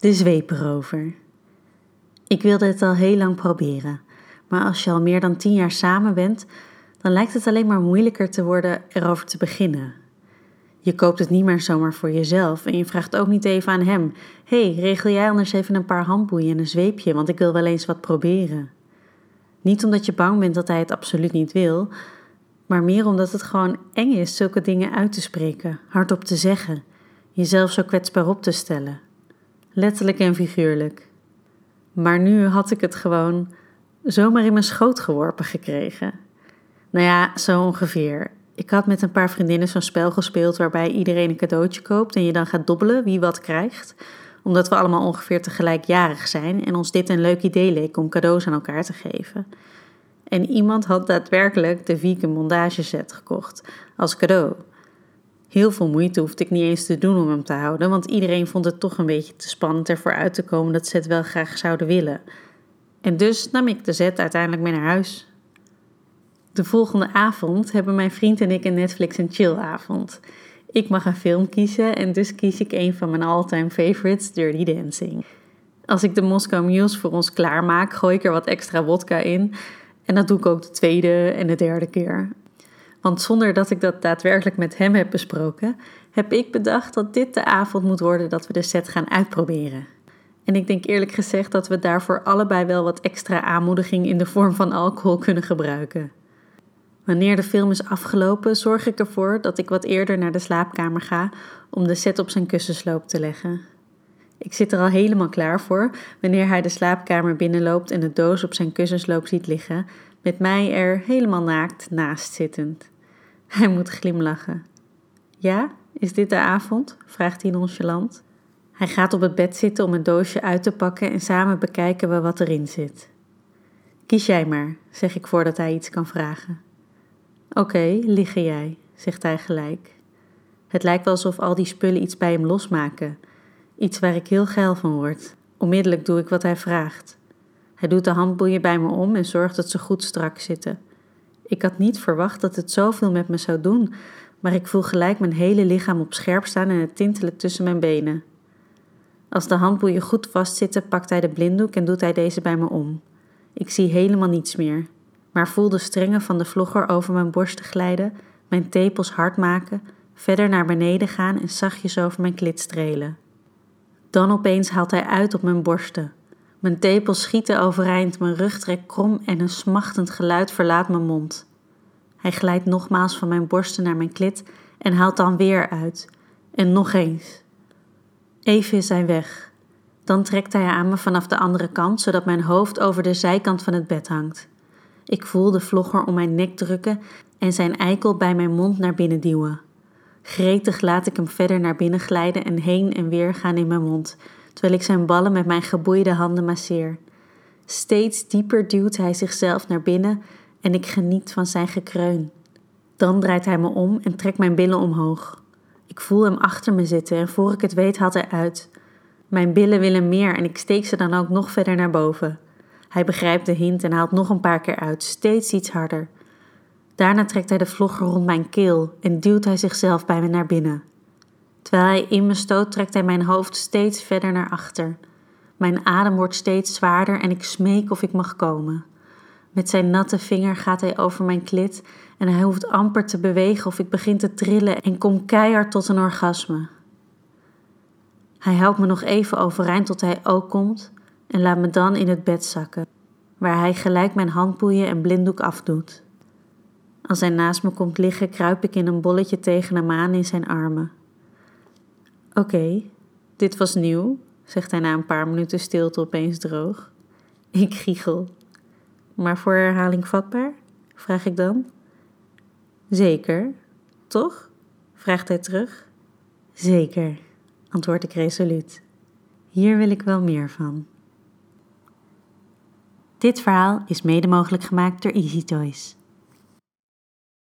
De zweeperover. Ik wilde het al heel lang proberen, maar als je al meer dan tien jaar samen bent, dan lijkt het alleen maar moeilijker te worden erover te beginnen. Je koopt het niet meer zomaar voor jezelf en je vraagt ook niet even aan hem: hey, regel jij anders even een paar handboeien en een zweepje, want ik wil wel eens wat proberen. Niet omdat je bang bent dat hij het absoluut niet wil, maar meer omdat het gewoon eng is zulke dingen uit te spreken, hardop te zeggen, jezelf zo kwetsbaar op te stellen. Letterlijk en figuurlijk. Maar nu had ik het gewoon zomaar in mijn schoot geworpen gekregen. Nou ja, zo ongeveer. Ik had met een paar vriendinnen zo'n spel gespeeld waarbij iedereen een cadeautje koopt en je dan gaat dobbelen wie wat krijgt. Omdat we allemaal ongeveer tegelijkjarig zijn en ons dit een leuk idee leek om cadeaus aan elkaar te geven. En iemand had daadwerkelijk de vegan mondage set gekocht als cadeau. Heel veel moeite hoefde ik niet eens te doen om hem te houden, want iedereen vond het toch een beetje te spannend ervoor uit te komen dat ze het wel graag zouden willen. En dus nam ik de set uiteindelijk mee naar huis. De volgende avond hebben mijn vriend en ik een Netflix en chill avond. Ik mag een film kiezen en dus kies ik een van mijn all-time favorites, Dirty Dancing. Als ik de Moscow Mules voor ons klaarmaak, gooi ik er wat extra wodka in. En dat doe ik ook de tweede en de derde keer. Want zonder dat ik dat daadwerkelijk met hem heb besproken, heb ik bedacht dat dit de avond moet worden dat we de set gaan uitproberen. En ik denk eerlijk gezegd dat we daarvoor allebei wel wat extra aanmoediging in de vorm van alcohol kunnen gebruiken. Wanneer de film is afgelopen, zorg ik ervoor dat ik wat eerder naar de slaapkamer ga om de set op zijn kussensloop te leggen. Ik zit er al helemaal klaar voor wanneer hij de slaapkamer binnenloopt en de doos op zijn kussensloop ziet liggen, met mij er helemaal naakt naast zittend. Hij moet glimlachen. Ja, is dit de avond? vraagt hij nonchalant. Hij gaat op het bed zitten om een doosje uit te pakken en samen bekijken we wat erin zit. Kies jij maar, zeg ik voordat hij iets kan vragen. Oké, liggen jij, zegt hij gelijk. Het lijkt wel alsof al die spullen iets bij hem losmaken. Iets waar ik heel geil van word. Onmiddellijk doe ik wat hij vraagt. Hij doet de handboeien bij me om en zorgt dat ze goed strak zitten. Ik had niet verwacht dat het zoveel met me zou doen, maar ik voel gelijk mijn hele lichaam op scherp staan en het tintelen tussen mijn benen. Als de handboeien goed vastzitten, pakt hij de blinddoek en doet hij deze bij me om. Ik zie helemaal niets meer maar voel de strengen van de vlogger over mijn borsten glijden, mijn tepels hard maken, verder naar beneden gaan en zachtjes over mijn klit strelen. Dan opeens haalt hij uit op mijn borsten. Mijn tepels schieten overeind, mijn rug trekt krom en een smachtend geluid verlaat mijn mond. Hij glijdt nogmaals van mijn borsten naar mijn klit en haalt dan weer uit. En nog eens. Even is hij weg. Dan trekt hij aan me vanaf de andere kant, zodat mijn hoofd over de zijkant van het bed hangt. Ik voel de vlogger om mijn nek drukken en zijn eikel bij mijn mond naar binnen duwen. Gretig laat ik hem verder naar binnen glijden en heen en weer gaan in mijn mond, terwijl ik zijn ballen met mijn geboeide handen masseer. Steeds dieper duwt hij zichzelf naar binnen en ik geniet van zijn gekreun. Dan draait hij me om en trekt mijn billen omhoog. Ik voel hem achter me zitten en voor ik het weet haalt hij uit. Mijn billen willen meer en ik steek ze dan ook nog verder naar boven. Hij begrijpt de hint en haalt nog een paar keer uit, steeds iets harder. Daarna trekt hij de vlogger rond mijn keel en duwt hij zichzelf bij me naar binnen. Terwijl hij in me stoot, trekt hij mijn hoofd steeds verder naar achter. Mijn adem wordt steeds zwaarder en ik smeek of ik mag komen. Met zijn natte vinger gaat hij over mijn klit en hij hoeft amper te bewegen of ik begin te trillen en kom keihard tot een orgasme. Hij houdt me nog even overeind tot hij ook komt en laat me dan in het bed zakken, waar hij gelijk mijn handboeien en blinddoek afdoet. Als hij naast me komt liggen, kruip ik in een bolletje tegen hem aan in zijn armen. Oké, dit was nieuw, zegt hij na een paar minuten stilte opeens droog. Ik giechel. Maar voor herhaling vatbaar? vraag ik dan. Zeker, toch? vraagt hij terug. Zeker, antwoord ik resoluut. Hier wil ik wel meer van. Dit verhaal is mede mogelijk gemaakt door Easy Toys.